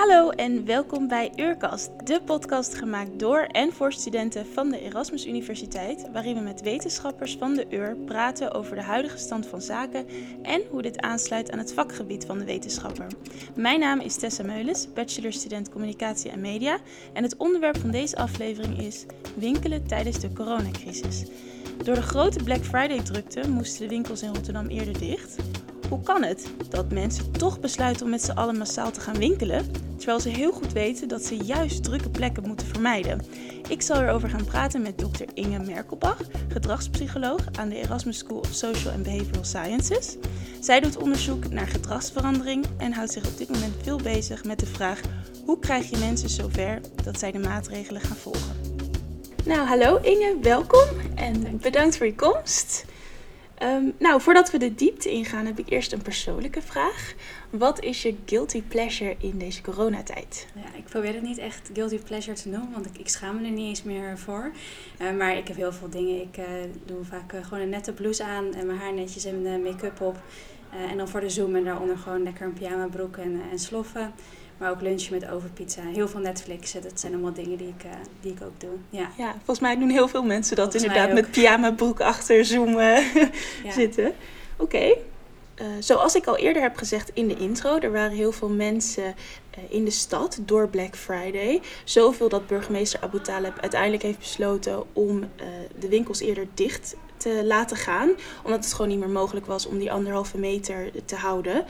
Hallo en welkom bij Uurkast, de podcast gemaakt door en voor studenten van de Erasmus Universiteit, waarin we met wetenschappers van de UR praten over de huidige stand van zaken en hoe dit aansluit aan het vakgebied van de wetenschapper. Mijn naam is Tessa Meulens, bachelorstudent Communicatie en Media en het onderwerp van deze aflevering is winkelen tijdens de coronacrisis. Door de grote Black Friday drukte moesten de winkels in Rotterdam eerder dicht. Hoe kan het dat mensen toch besluiten om met z'n allen massaal te gaan winkelen, terwijl ze heel goed weten dat ze juist drukke plekken moeten vermijden? Ik zal erover gaan praten met Dr. Inge Merkelbach, gedragspsycholoog aan de Erasmus School of Social and Behavioral Sciences. Zij doet onderzoek naar gedragsverandering en houdt zich op dit moment veel bezig met de vraag: hoe krijg je mensen zover dat zij de maatregelen gaan volgen? Nou, hallo Inge, welkom en bedankt voor je komst. Ehm, nou, voordat we de diepte ingaan, heb ik eerst een persoonlijke vraag. Wat is je guilty pleasure in deze coronatijd? Ja, ik probeer het niet echt guilty pleasure te noemen, want ik, ik schaam me er niet eens meer voor. Uh, maar ik heb heel veel dingen. Ik uh, doe vaak uh, gewoon een nette blouse aan en mijn haar netjes en make-up op. en dan voor de zoom en daaronder gewoon lekker een pyjama broek en, en sloffen. Maar ook lunchen met overpizza. Heel veel Netflixen. Dat zijn allemaal dingen die ik, uh, die ik ook doe. Ja. ja, volgens mij doen heel veel mensen dat volgens inderdaad met pyjama broek achter zoomen ja. zitten. Oké. Okay. Uh, zoals ik al eerder heb gezegd in de intro, er waren heel veel mensen uh, in de stad door Black Friday. Zoveel dat burgemeester Abu Taleb uiteindelijk heeft besloten om uh, de winkels eerder dicht te laten gaan. Omdat het gewoon niet meer mogelijk was om die anderhalve meter te houden.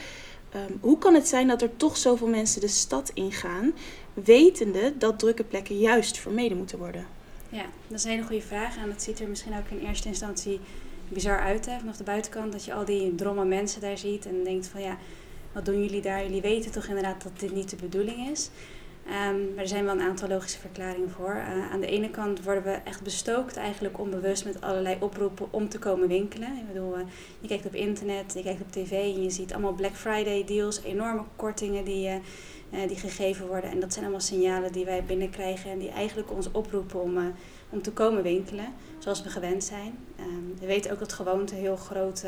Um, hoe kan het zijn dat er toch zoveel mensen de stad ingaan, wetende dat drukke plekken juist vermeden moeten worden? Ja, dat is een hele goede vraag. En dat ziet er misschien ook in eerste instantie bizar uit, hè, vanaf de buitenkant. Dat je al die dromme mensen daar ziet en denkt van ja, wat doen jullie daar? Jullie weten toch inderdaad dat dit niet de bedoeling is. Um, maar er zijn wel een aantal logische verklaringen voor. Uh, aan de ene kant worden we echt bestookt, eigenlijk onbewust, met allerlei oproepen om te komen winkelen. Ik bedoel, uh, je kijkt op internet, je kijkt op tv en je ziet allemaal Black Friday deals, enorme kortingen die, uh, die gegeven worden. En dat zijn allemaal signalen die wij binnenkrijgen en die eigenlijk ons oproepen om, om te komen winkelen, zoals we gewend zijn. Um, we weten ook dat gewoonte heel groot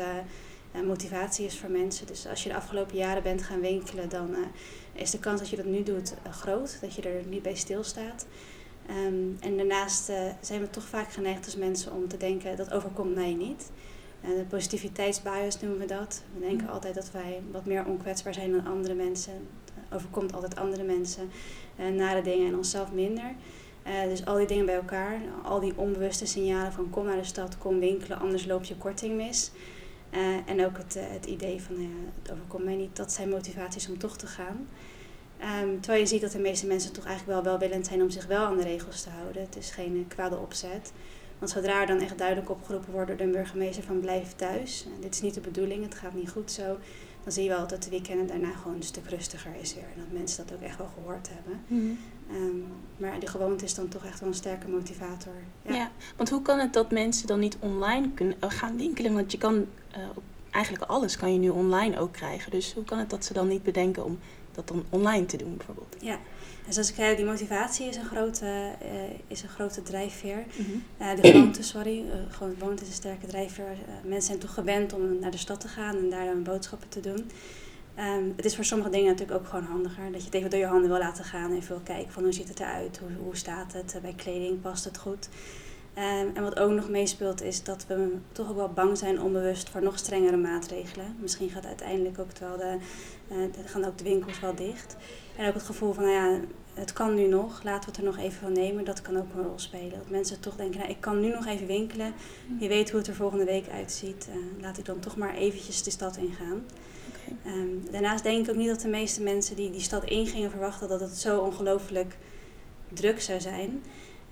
motivatie is voor mensen. Dus als je de afgelopen jaren bent gaan winkelen, dan is de kans dat je dat nu doet uh, groot, dat je er niet bij stilstaat. Um, en daarnaast uh, zijn we toch vaak geneigd als mensen om te denken dat overkomt mij niet. Uh, de positiviteitsbias noemen we dat. We denken mm. altijd dat wij wat meer onkwetsbaar zijn dan andere mensen. Het overkomt altijd andere mensen nare dingen en onszelf minder. dus al die dingen bij elkaar, al die onbewuste signalen van kom naar de stad, kom winkelen, anders loop je korting mis. Uh, en ook het, uh, het idee van uh, het overkomt mij niet, dat zijn motivaties om toch te gaan. Um, terwijl je ziet dat de meeste mensen toch eigenlijk wel welwillend zijn om zich wel aan de regels te houden. Het is geen kwade opzet. Want zodra er dan echt duidelijk opgeroepen wordt door de burgemeester van blijf thuis, dit is niet de bedoeling, het gaat niet goed zo, dan zie je wel dat de weekenden daarna gewoon een stuk rustiger is weer. En dat mensen dat ook echt wel gehoord hebben. Mm um, maar de gewoonte is dan toch echt wel een sterke motivator. Ja. ja. want hoe kan het dat mensen dan niet online kunnen gaan winkelen? Want je kan uh, eigenlijk alles kan je nu online ook krijgen. Dus hoe kan het dat ze dan niet bedenken om dat dan online te doen bijvoorbeeld? Ja, en zoals ik zei, die motivatie is een grote, uh, is een grote drijfveer. Mm -hmm. uh, de gewoonte, sorry, uh, gewoon gewoonte is een sterke drijfveer. mensen zijn toch gewend om naar de stad te gaan en daar dan boodschappen te doen. Um, het is voor sommige dingen natuurlijk ook gewoon handiger. Dat je het even door je handen wil laten gaan en even wil kijken van hoe ziet het eruit, hoe, hoe staat het, bij kleding past het goed. Um, en wat ook nog meespeelt is dat we toch ook wel bang zijn onbewust voor nog strengere maatregelen. Misschien gaat uiteindelijk ook wel de, uh, gaan ook de winkels wel dicht. En ook het gevoel van, nou ja, het kan nu nog, laten we het er nog even van nemen. Dat kan ook een rol spelen. Dat mensen toch denken, nou, ik kan nu nog even winkelen. Je weet hoe het er volgende week uitziet. Uh, laat ik dan toch maar eventjes de stad ingaan. Okay. Um, daarnaast denk ik ook niet dat de meeste mensen die die stad ingingen verwachten dat het zo ongelooflijk druk zou zijn.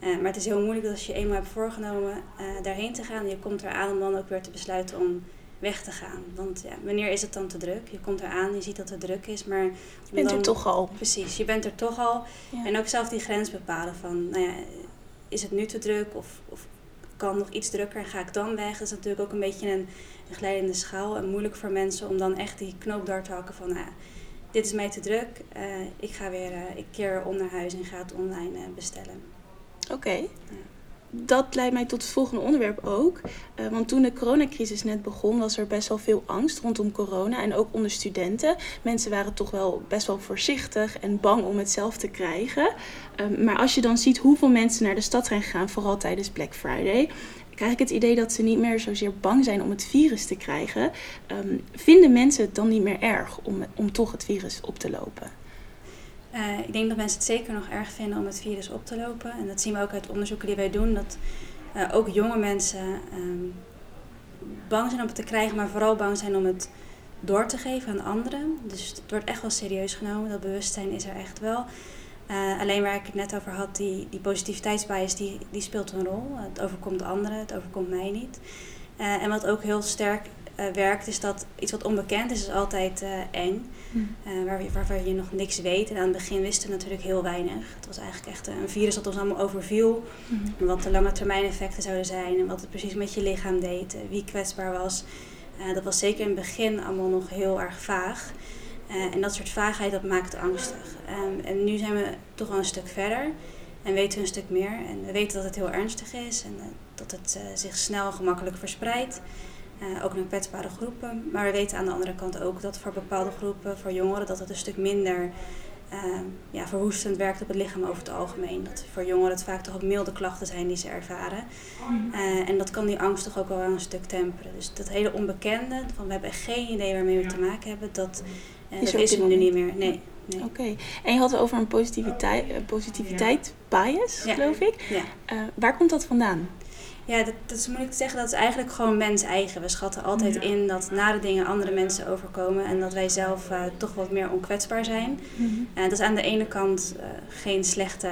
Uh, maar het is heel moeilijk dat als je eenmaal hebt voorgenomen uh, daarheen te gaan, je komt eraan om dan ook weer te besluiten om weg te gaan. Want ja, wanneer is het dan te druk? Je komt eraan, je ziet dat het druk is, maar... Je bent dan, er toch al. Precies, je bent er toch al. Ja. En ook zelf die grens bepalen van, nou ja, is het nu te druk of, of kan nog iets drukker, ga ik dan weg? Dat is natuurlijk ook een beetje een, een glijdende schaal en moeilijk voor mensen om dan echt die knoop door te hakken van, nou ja, dit is mij te druk, uh, ik ga weer, ik keer om naar huis en ga het online bestellen. Oké. Dat leidt mij tot het volgende onderwerp ook. Uh, want toen de coronacrisis net begon, was er best wel veel angst rondom corona. En ook onder studenten. Mensen waren toch wel best wel voorzichtig en bang om het zelf te krijgen. Um, maar als je dan ziet hoeveel mensen naar de stad zijn gegaan, vooral tijdens Black Friday krijg ik het idee dat ze niet meer zozeer bang zijn om het virus te krijgen. Um, vinden mensen het dan niet meer erg om, om toch het virus op te lopen? Uh, ik denk dat mensen het zeker nog erg vinden om het virus op te lopen. En dat zien we ook uit onderzoeken die wij doen. Dat uh, ook jonge mensen um, bang zijn om het te krijgen, maar vooral bang zijn om het door te geven aan anderen. Dus het wordt echt wel serieus genomen. Dat bewustzijn is er echt wel. Uh, alleen waar ik het net over had, die, die positiviteitsbias, die, die speelt een rol. Het overkomt anderen, het overkomt mij niet. En wat ook heel sterk uh, werkt, is dat iets wat onbekend is, is altijd eng. Mm. waar, waarvan je nog niks weet. En aan het begin wisten we natuurlijk heel weinig. Het was eigenlijk echt een virus dat ons allemaal overviel. Mm. En wat de lange termijn effecten zouden zijn. En wat het precies met je lichaam deed. wie kwetsbaar was. dat was zeker in het begin allemaal nog heel erg vaag. En dat soort vaagheid, dat maakt angstig. Um, en nu zijn we toch wel een stuk verder en weten we een stuk meer. En we weten dat het heel ernstig is en dat het zich snel en gemakkelijk verspreidt. Ook naar kwetsbare groepen. Maar we weten aan de andere kant ook dat voor bepaalde groepen, voor jongeren, dat het een stuk minder ehm, ja, verwoestend werkt op het lichaam over het algemeen. Dat voor jongeren het vaak toch ook milde klachten zijn die ze ervaren. Mm. en dat kan die angst toch ook wel een stuk temperen. Dus dat hele onbekende, van we hebben geen idee waarmee we te maken hebben, dat en dat is het nu niet meer. Nee. nee. Oké. En je had het over een positiviteit, uh, positiviteit bias, ja. geloof ik. Ja. Uh, waar komt dat vandaan? Ja, dat, dat is moeilijk te zeggen. Dat is eigenlijk gewoon mens eigen. We schatten altijd in dat nare dingen andere mensen overkomen. En dat wij zelf uh, toch wat meer onkwetsbaar zijn. Mm -hmm. uh, dat is aan de ene kant uh, geen slechte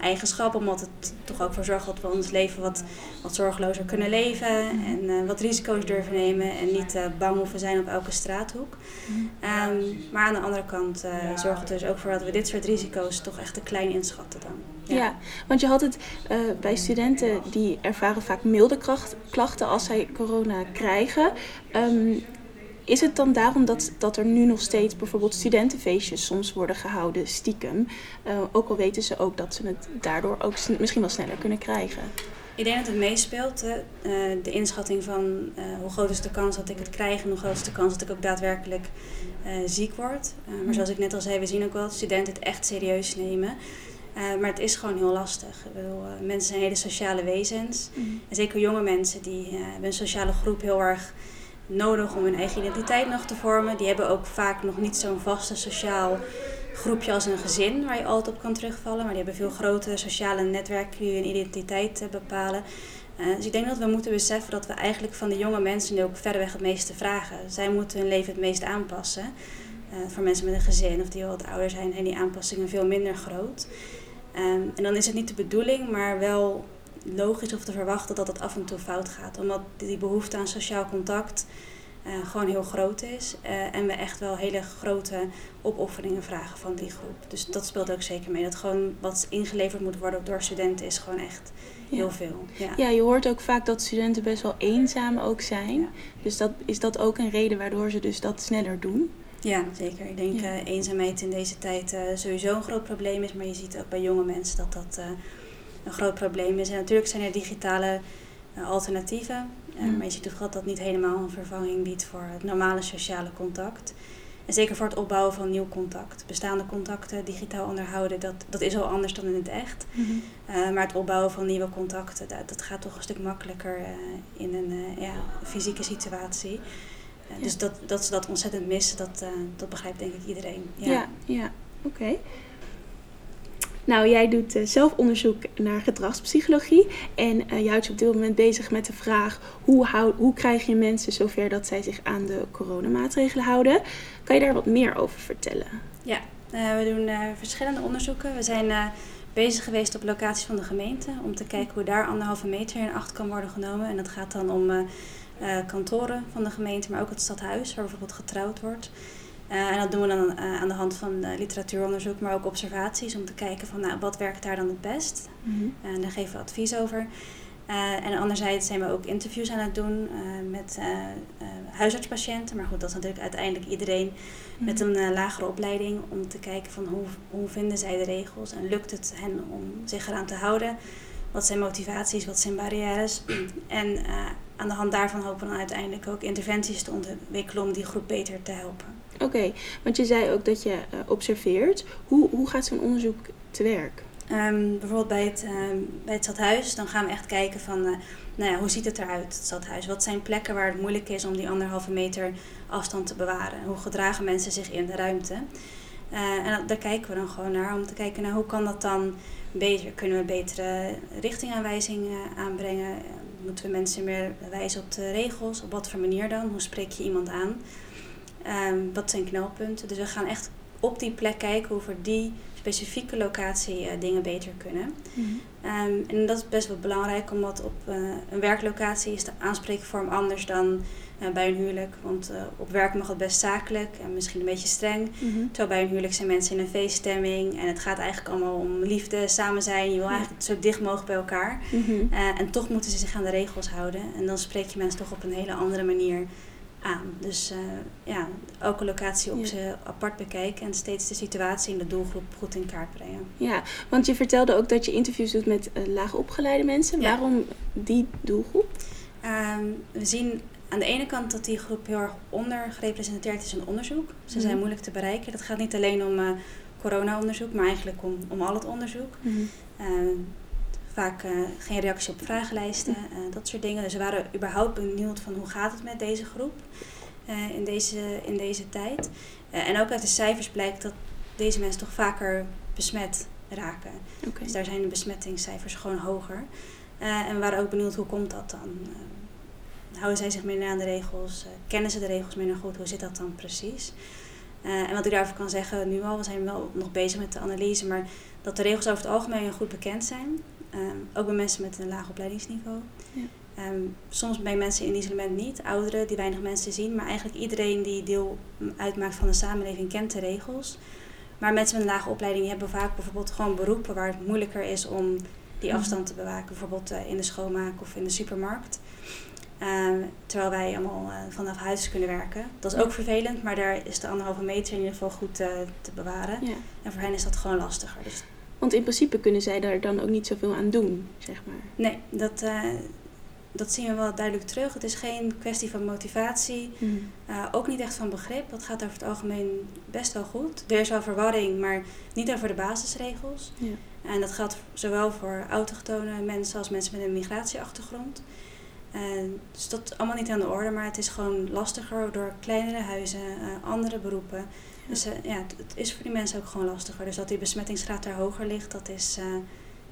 eigenschap. Omdat het toch ook voor zorgt dat we ons leven wat, wat zorgelozer kunnen leven. -hmm. En wat risico's durven nemen. En niet bang hoeven zijn op elke straathoek. Mm -hmm. um, maar aan de andere kant zorgt het dus ook voor dat we dit soort risico's toch echt te klein inschatten dan. Ja, ja want je had het bij studenten die ervaren vaak milde klachten als zij corona krijgen. Um, is het dan daarom dat, dat er nu nog steeds bijvoorbeeld studentenfeestjes soms worden gehouden, stiekem? Uh, ook al weten ze ook dat ze het daardoor ook misschien wel sneller kunnen krijgen. Ik denk dat het meespeelt, uh, de inschatting van uh, hoe groot is de kans dat ik het krijg en hoe groot is de kans dat ik ook daadwerkelijk ziek word. maar zoals ik net al zei, we zien ook wel dat studenten het echt serieus nemen. Uh, maar het is gewoon heel lastig. Ik bedoel, uh, mensen zijn hele sociale wezens. Mm. En zeker jonge mensen, die uh, hebben een sociale groep heel erg nodig om hun eigen identiteit nog te vormen. Die hebben ook vaak nog niet zo'n vaste sociaal groepje als een gezin waar je altijd op kan terugvallen. Maar die hebben veel grotere sociale netwerken die hun identiteit bepalen. dus ik denk dat we moeten beseffen dat we eigenlijk van de jonge mensen nu ook verreweg het meeste vragen. Zij moeten hun leven het meest aanpassen. voor mensen met een gezin of die al wat ouder zijn, zijn die aanpassingen veel minder groot. Um, en dan is het niet de bedoeling, maar wel logisch of te verwachten dat het af en toe fout gaat. Omdat die behoefte aan sociaal contact uh, gewoon heel groot is. Uh, en we echt wel hele grote opofferingen vragen van die groep. Dus dat speelt ook zeker mee. Dat gewoon wat ingeleverd moet worden door studenten is gewoon echt heel veel. Ja. ja, je hoort ook vaak dat studenten best wel eenzaam ook zijn. Ja. Dus dat, is dat ook een reden waardoor ze dus dat sneller doen? Ja, zeker. Ik denk ja. uh, eenzaamheid in deze tijd uh, sowieso een groot probleem is. Maar je ziet ook bij jonge mensen dat dat uh, een groot probleem is. En natuurlijk zijn er digitale alternatieven. Mm. Maar je ziet toch dat dat niet helemaal een vervanging biedt voor het normale sociale contact. En zeker voor het opbouwen van nieuw contact. Bestaande contacten digitaal onderhouden, dat, dat is al anders dan in het echt. Mm -hmm. maar het opbouwen van nieuwe contacten, dat, dat gaat toch een stuk makkelijker in een ja, fysieke situatie. Ja. Dus dat, dat ze dat ontzettend missen, dat, uh, dat begrijpt denk ik iedereen. Ja, ja, ja. oké. Okay. Nou, jij doet uh, zelf onderzoek naar gedragspsychologie. En uh, houdt je op dit moment bezig met de vraag: hoe, hou, hoe krijg je mensen zover dat zij zich aan de coronamaatregelen houden? Kan je daar wat meer over vertellen? Ja, we doen verschillende onderzoeken. We zijn bezig geweest op locaties van de gemeente om te kijken hoe daar anderhalve meter in acht kan worden genomen. En dat gaat dan om kantoren van de gemeente, maar ook het stadhuis, waar bijvoorbeeld getrouwd wordt. Uh, en dat doen we dan uh, aan de hand van literatuuronderzoek, maar ook observaties om te kijken van nou, wat werkt daar dan het best. Mm -hmm. En daar geven we advies over. en anderzijds zijn we ook interviews aan het doen met huisartspatiënten. Maar goed, dat is natuurlijk uiteindelijk iedereen mm -hmm. met een lagere opleiding om te kijken van hoe, hoe vinden zij de regels en lukt het hen om zich eraan te houden. wat zijn motivaties, wat zijn barrières. en aan de hand daarvan hopen we dan uiteindelijk ook interventies te ontwikkelen om die groep beter te helpen. Oké, want je zei ook dat je observeert. Hoe, hoe gaat zo'n onderzoek te werk? Ehm, bijvoorbeeld bij het, um, bij het stadhuis, dan gaan we echt kijken van, uh, nou ja, hoe ziet het eruit, het stadhuis? Wat zijn plekken waar het moeilijk is om die anderhalve meter afstand te bewaren? Hoe gedragen mensen zich in de ruimte? Uh, en daar kijken we dan gewoon naar, om te kijken naar hoe kan dat dan beter? Kunnen we betere richtingaanwijzingen aanbrengen? Moeten we mensen meer wijzen op de regels? Op wat voor manier dan? Hoe spreek je iemand aan? Um, wat zijn knelpunten? Dus we gaan echt op die plek kijken hoe voor die specifieke locatie uh, dingen beter kunnen. Mm um, en dat is best wel belangrijk, omdat op uh, een werklocatie is de aanspreekvorm anders dan bij een huwelijk. Want op werk mag het best zakelijk en misschien een beetje streng. Mm -hmm. Terwijl bij een huwelijk zijn mensen in een feeststemming en het gaat eigenlijk allemaal om liefde, samen zijn. Je wil eigenlijk zo dicht mogelijk bij elkaar. Mm -hmm. en toch moeten ze zich aan de regels houden. En dan spreek je mensen toch op een hele andere manier aan. Dus uh, ja, elke locatie op ze apart bekijken en steeds de situatie en de doelgroep goed in kaart brengen. Ja, want je vertelde ook dat je interviews doet met uh, laag opgeleide mensen. Waarom die doelgroep? Um, we zien aan de ene kant dat die groep heel erg ondergerepresenteerd is in onderzoek. Ze zijn mm moeilijk te bereiken. Dat gaat niet alleen om uh, corona-onderzoek, maar eigenlijk om, om al het onderzoek. Mm -hmm vaak uh, geen reactie op vragenlijsten, uh, dat soort dingen. Dus we waren überhaupt benieuwd van hoe gaat het met deze groep in, deze, in deze tijd. en ook uit de cijfers blijkt dat deze mensen toch vaker besmet raken. Okay. Dus daar zijn de besmettingscijfers gewoon hoger. en we waren ook benieuwd hoe komt dat dan? Houden zij zich minder aan de regels? kennen ze de regels minder goed? Hoe zit dat dan precies? en wat ik daarover kan zeggen nu al, we zijn wel nog bezig met de analyse, maar dat de regels over het algemeen goed bekend zijn. Um, ook bij mensen met een laag opleidingsniveau. Ja. Um, soms bij mensen in isolement niet, ouderen die weinig mensen zien, maar eigenlijk iedereen die deel uitmaakt van de samenleving kent de regels. Maar mensen met een lage opleiding hebben vaak bijvoorbeeld gewoon beroepen waar het moeilijker is om die mhm. afstand te bewaken, bijvoorbeeld uh, in de schoonmaak of in de supermarkt. Um, terwijl wij allemaal uh, vanaf huis kunnen werken. Dat is ook vervelend, maar daar is de anderhalve meter in ieder geval goed uh, te bewaren. Ja. En voor hen is dat gewoon lastiger. Dus want in principe kunnen zij daar dan ook niet zoveel aan doen, zeg maar. Nee, dat, uh, dat zien we wel duidelijk terug. Het is geen kwestie van motivatie, mm. uh, ook niet echt van begrip. Dat gaat over het algemeen best wel goed. Er is wel verwarring, maar niet over de basisregels. Ja. En dat geldt zowel voor autochtone mensen als mensen met een migratieachtergrond. Uh, dus dat is allemaal niet aan de orde, maar het is gewoon lastiger door kleinere huizen, andere beroepen. Dus uh, ja, het, het, is voor die mensen ook gewoon lastiger. Dus dat die besmettingsgraad daar hoger ligt, dat is, uh,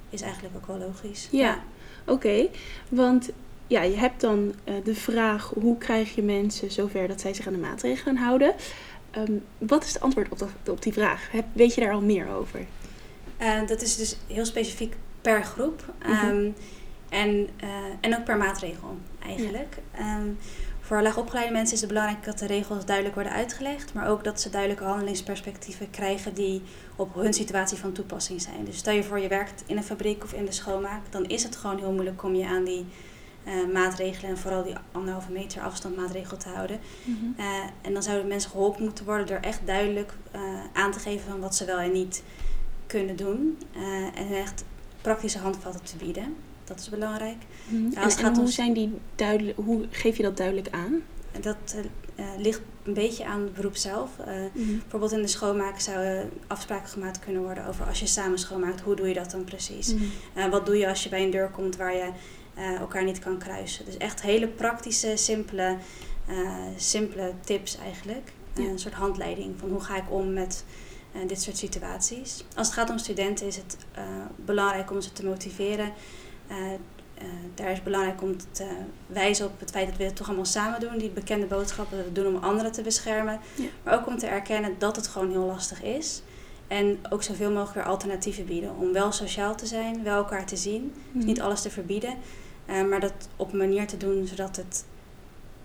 is eigenlijk ook wel logisch. Ja, ja. oké. Okay. Want ja, je hebt dan de vraag hoe krijg je mensen zover dat zij zich aan de maatregelen houden. Um, wat is het antwoord op, dat, op die vraag? Heb, weet je daar al meer over? dat is dus heel specifiek per groep. Mm -hmm. um, en, en ook per maatregel eigenlijk. Ja. Um, voor laagopgeleide mensen is het belangrijk dat de regels duidelijk worden uitgelegd, maar ook dat ze duidelijke handelingsperspectieven krijgen die op hun situatie van toepassing zijn. Dus stel je voor je werkt in een fabriek of in de schoonmaak, dan is het gewoon heel moeilijk om je aan die uh, maatregelen en vooral die anderhalve meter afstand maatregel te houden. Mm -hmm. uh, en dan zouden mensen geholpen moeten worden door echt duidelijk uh, aan te geven van wat ze wel en niet kunnen doen. en echt praktische handvatten te bieden. Dat is belangrijk. Mm -hmm. en, en hoe, zijn die duidelijk, hoe geef je dat duidelijk aan? Dat uh, ligt een beetje aan het beroep zelf. Uh, mm -hmm. Bijvoorbeeld in de schoonmaak zouden afspraken gemaakt kunnen worden over als je samen schoonmaakt, hoe doe je dat dan precies? Mm -hmm. uh, wat doe je als je bij een deur komt waar je elkaar niet kan kruisen? Dus echt hele praktische, simpele, simpele tips eigenlijk. Ja. Een soort handleiding van hoe ga ik om met dit soort situaties. Als het gaat om studenten is het belangrijk om ze te motiveren uh, daar is belangrijk om te wijzen op het feit dat we het toch allemaal samen doen. Die bekende boodschappen dat we doen om anderen te beschermen. Ja. Maar ook om te erkennen dat het gewoon heel lastig is. En ook zoveel mogelijk weer alternatieven bieden. Om wel sociaal te zijn, wel elkaar te zien. Mm. Niet alles te verbieden. Uh, maar dat op een manier te doen zodat het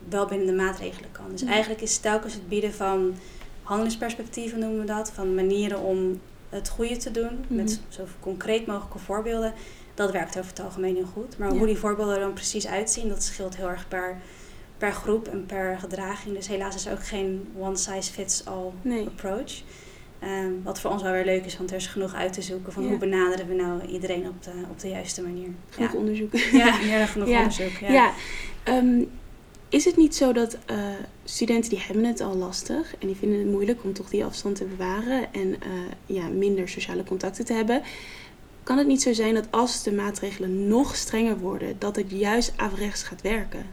wel binnen de maatregelen kan. Dus mm. eigenlijk is telkens het bieden van handelingsperspectieven noemen we dat. Van manieren om het goede te doen. Mm. Met zo concreet mogelijke voorbeelden dat werkt over het algemeen heel goed. Maar hoe die voorbeelden er dan precies uitzien, dat scheelt heel erg per, per groep en per gedraging. Dus helaas is er ook geen one size fits all approach. Ehm, wat voor ons wel weer leuk is, want er is genoeg uit te zoeken van Ja. hoe benaderen we nou iedereen op de, op de juiste manier. Genoeg ja. onderzoek. Ja, dan genoeg Ja. onderzoek. Ja. Ja, ehm, is het niet zo dat eh, studenten die hebben het al lastig en die vinden het moeilijk om toch die afstand te bewaren en eh, ja, minder sociale contacten te hebben? Kan het niet zo zijn dat als de maatregelen nog strenger worden, dat het juist averechts gaat werken?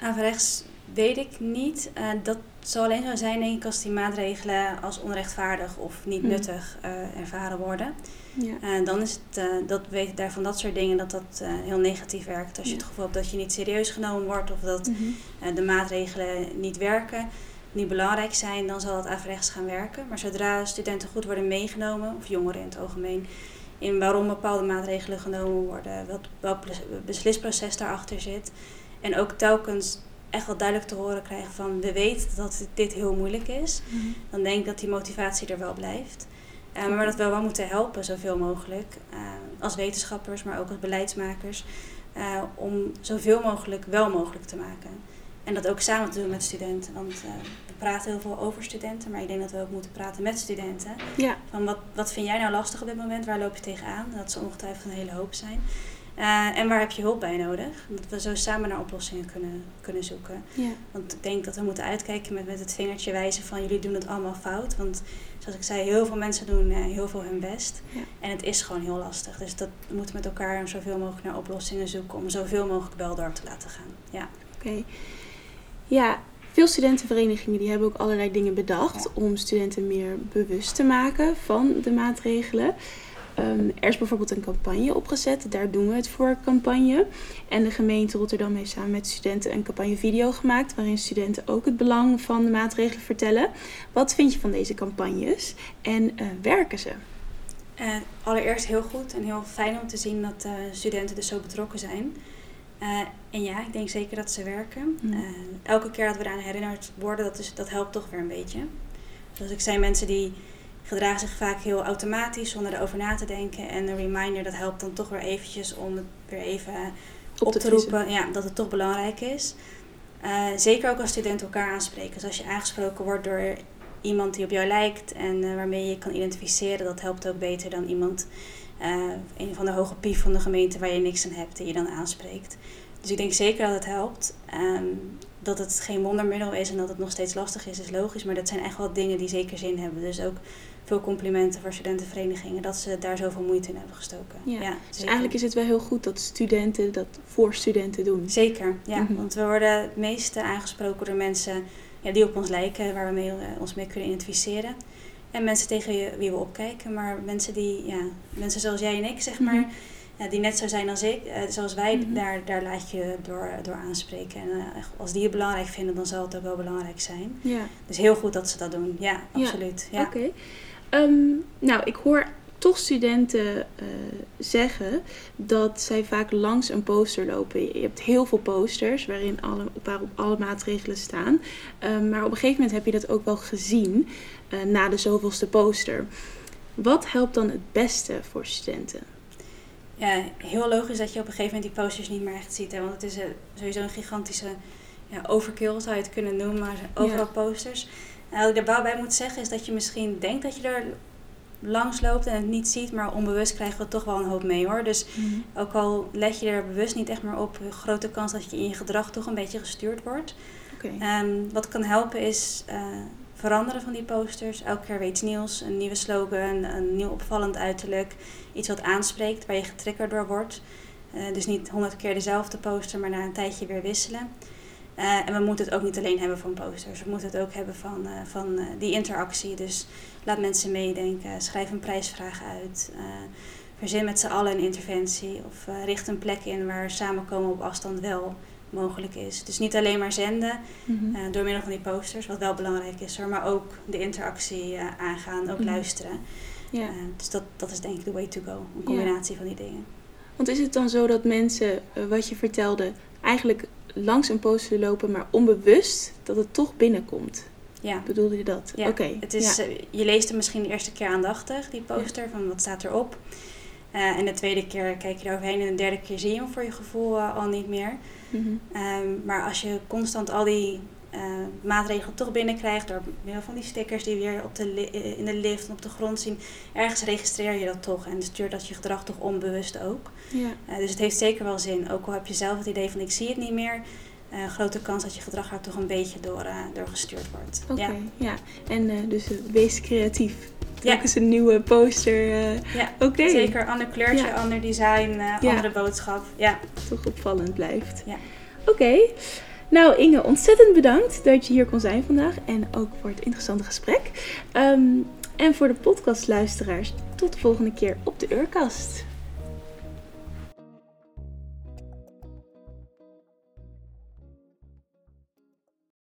Averechts weet ik niet. Eh, dat zal alleen zo zijn, denk ik, als die maatregelen als onrechtvaardig of niet Hmm. nuttig eh, ervaren worden. Ja. En dan is het, eh, dat weet ik daar van dat soort dingen, dat dat eh, heel negatief werkt. Als je het gevoel hebt dat je niet serieus genomen wordt of dat Mhm. eh, de maatregelen niet werken, niet belangrijk zijn, dan zal het averechts gaan werken. Maar zodra studenten goed worden meegenomen, of jongeren in het algemeen, in waarom bepaalde maatregelen genomen worden, wat, welk bes- beslisproces daarachter zit. En ook telkens echt wel duidelijk te horen krijgen van we weten dat dit heel moeilijk is, Mhm. dan denk ik dat die motivatie er wel blijft. Eh, maar dat we wel moeten helpen, zoveel mogelijk. eh, als wetenschappers, maar ook als beleidsmakers. eh, om zoveel mogelijk wel mogelijk te maken. En dat ook samen te doen met studenten. Want praten heel veel over studenten, maar ik denk dat we ook moeten praten met studenten. Ja, Van wat, wat vind jij nou lastig op dit moment? Waar loop je tegenaan? Dat zal ongetwijfeld een hele hoop zijn. Eh, en waar heb je hulp bij nodig? Dat we zo samen naar oplossingen kunnen, kunnen zoeken. ja. Want ik denk dat we moeten uitkijken met, met het vingertje wijzen van jullie doen het allemaal fout. Want zoals ik zei, heel veel mensen doen eh, heel veel hun best. Ja. En het is gewoon heel lastig. Dus dat we moeten met elkaar zoveel mogelijk naar oplossingen zoeken om zoveel mogelijk wel door te laten gaan. Ja. Oké. Ja, veel studentenverenigingen die hebben ook allerlei dingen bedacht om studenten meer bewust te maken van de maatregelen. Ehm, er is bijvoorbeeld een campagne opgezet, daar doen we het voor campagne. En de gemeente Rotterdam heeft samen met studenten een campagnevideo gemaakt waarin studenten ook het belang van de maatregelen vertellen. Wat vind je van deze campagnes en eh, werken ze? Eh, allereerst heel goed en heel fijn om te zien dat eh, studenten dus zo betrokken zijn. Eh, en ja, ik denk zeker dat ze werken. Mm. Eh, elke keer dat we eraan herinnerd worden, dat, is, dat helpt toch weer een beetje. Zoals ik zei, mensen die gedragen zich vaak heel automatisch zonder erover na te denken. En een reminder, dat helpt dan toch weer eventjes om het weer even op, te, roepen ja, dat het toch belangrijk is. Eh, zeker ook als studenten elkaar aanspreken. Dus als je aangesproken wordt door iemand die op jou lijkt en eh, waarmee je je kan identificeren, dat helpt ook beter dan iemand, eh, een van de hoge pief van de gemeente waar je niks aan hebt, die je dan aanspreekt. Dus ik denk zeker dat het helpt. Ehm, dat het geen wondermiddel is en dat het nog steeds lastig is, is logisch. Maar dat zijn echt wel dingen die zeker zin hebben. Dus ook veel complimenten voor studentenverenigingen dat ze daar zoveel moeite in hebben gestoken. Ja, Ja, Dus eigenlijk is het wel heel goed dat studenten dat voor studenten doen. Zeker, ja. Mhm. Want we worden het meeste aangesproken door mensen ja, die op ons lijken, waar we mee, eh, ons mee kunnen identificeren. En mensen tegen wie we opkijken, maar mensen die, ja, mensen zoals jij en ik, zeg maar, Mhm. ja, die net zo zijn als ik, eh, zoals wij, Mhm. daar, daar laat je door, door aanspreken. En eh, als die het belangrijk vinden, dan zal het ook wel belangrijk zijn. Ja. Dus heel goed dat ze dat doen, ja, Ja, absoluut. Ja. Oké. Ehm, nou, ik hoor toch studenten eh, zeggen dat zij vaak langs een poster lopen. Je hebt heel veel posters waarin alle, waarop alle maatregelen staan. Ehm, maar op een gegeven moment heb je dat ook wel gezien eh, na de zoveelste poster. Wat helpt dan het beste voor studenten? Ja, heel logisch dat je op een gegeven moment die posters niet meer echt ziet. Hè? Want het is eh, sowieso een gigantische ja, overkill, zou je het kunnen noemen. Maar overal posters. En wat ik daar wel bij moet zeggen is dat je misschien denkt dat je er langs loopt en het niet ziet. Maar onbewust krijgen we toch wel een hoop mee hoor. Dus ook al let je er bewust niet echt meer op, grote kans dat je in je gedrag toch een beetje gestuurd wordt. Oké. Ehm, wat kan helpen is eh, veranderen van die posters. Elke keer weer iets nieuws, een nieuwe slogan, een nieuw opvallend uiterlijk. Iets wat aanspreekt, waar je getriggerd door wordt. Eh, dus niet honderd keer dezelfde poster, maar na een tijdje weer wisselen. Eh, en we moeten het ook niet alleen hebben van posters. We moeten het ook hebben van, eh, van eh, die interactie. Dus laat mensen meedenken. Schrijf een prijsvraag uit. verzin met z'n allen een interventie. Of richt een plek in waar samenkomen op afstand wel mogelijk is. Dus niet alleen maar zenden Mhm. door middel van die posters, wat wel belangrijk is hoor, maar ook de interactie aangaan, ook Mhm. luisteren. dus dat, dat is denk ik de way to go, een combinatie van die dingen. Want is het dan zo dat mensen, wat je vertelde, eigenlijk langs een poster lopen, maar onbewust dat het toch binnenkomt? Ja. Bedoelde je dat? Ja, Oké. Het is, ja. eh, je leest hem misschien de eerste keer aandachtig, die poster, van wat staat erop. Eh en de tweede keer kijk je eroverheen en de derde keer zie je hem voor je gevoel eh, al niet meer. Mhm. Ehm, maar als je constant al die maatregelen toch binnenkrijgt door middel van die stickers die weer op de in de lift en op de grond zien. Ergens registreer je dat toch en stuurt dat je gedrag toch onbewust ook. Ja. dus het heeft zeker wel zin. Ook al heb je zelf het idee van ik zie het niet meer uh, grote kans dat je gedrag er toch een beetje door, uh, doorgestuurd wordt. Oké, ja. ja. En uh, dus wees creatief. Ja. is een nieuwe poster. ja, oké. Zeker. Ander kleurtje, ander design, andere boodschap. Ja. Toch opvallend blijft. Ja. Oké. Nou Inge, ontzettend bedankt dat je hier kon zijn vandaag. En ook voor het interessante gesprek. Um, en voor de podcastluisteraars, tot de volgende keer op de Urkast.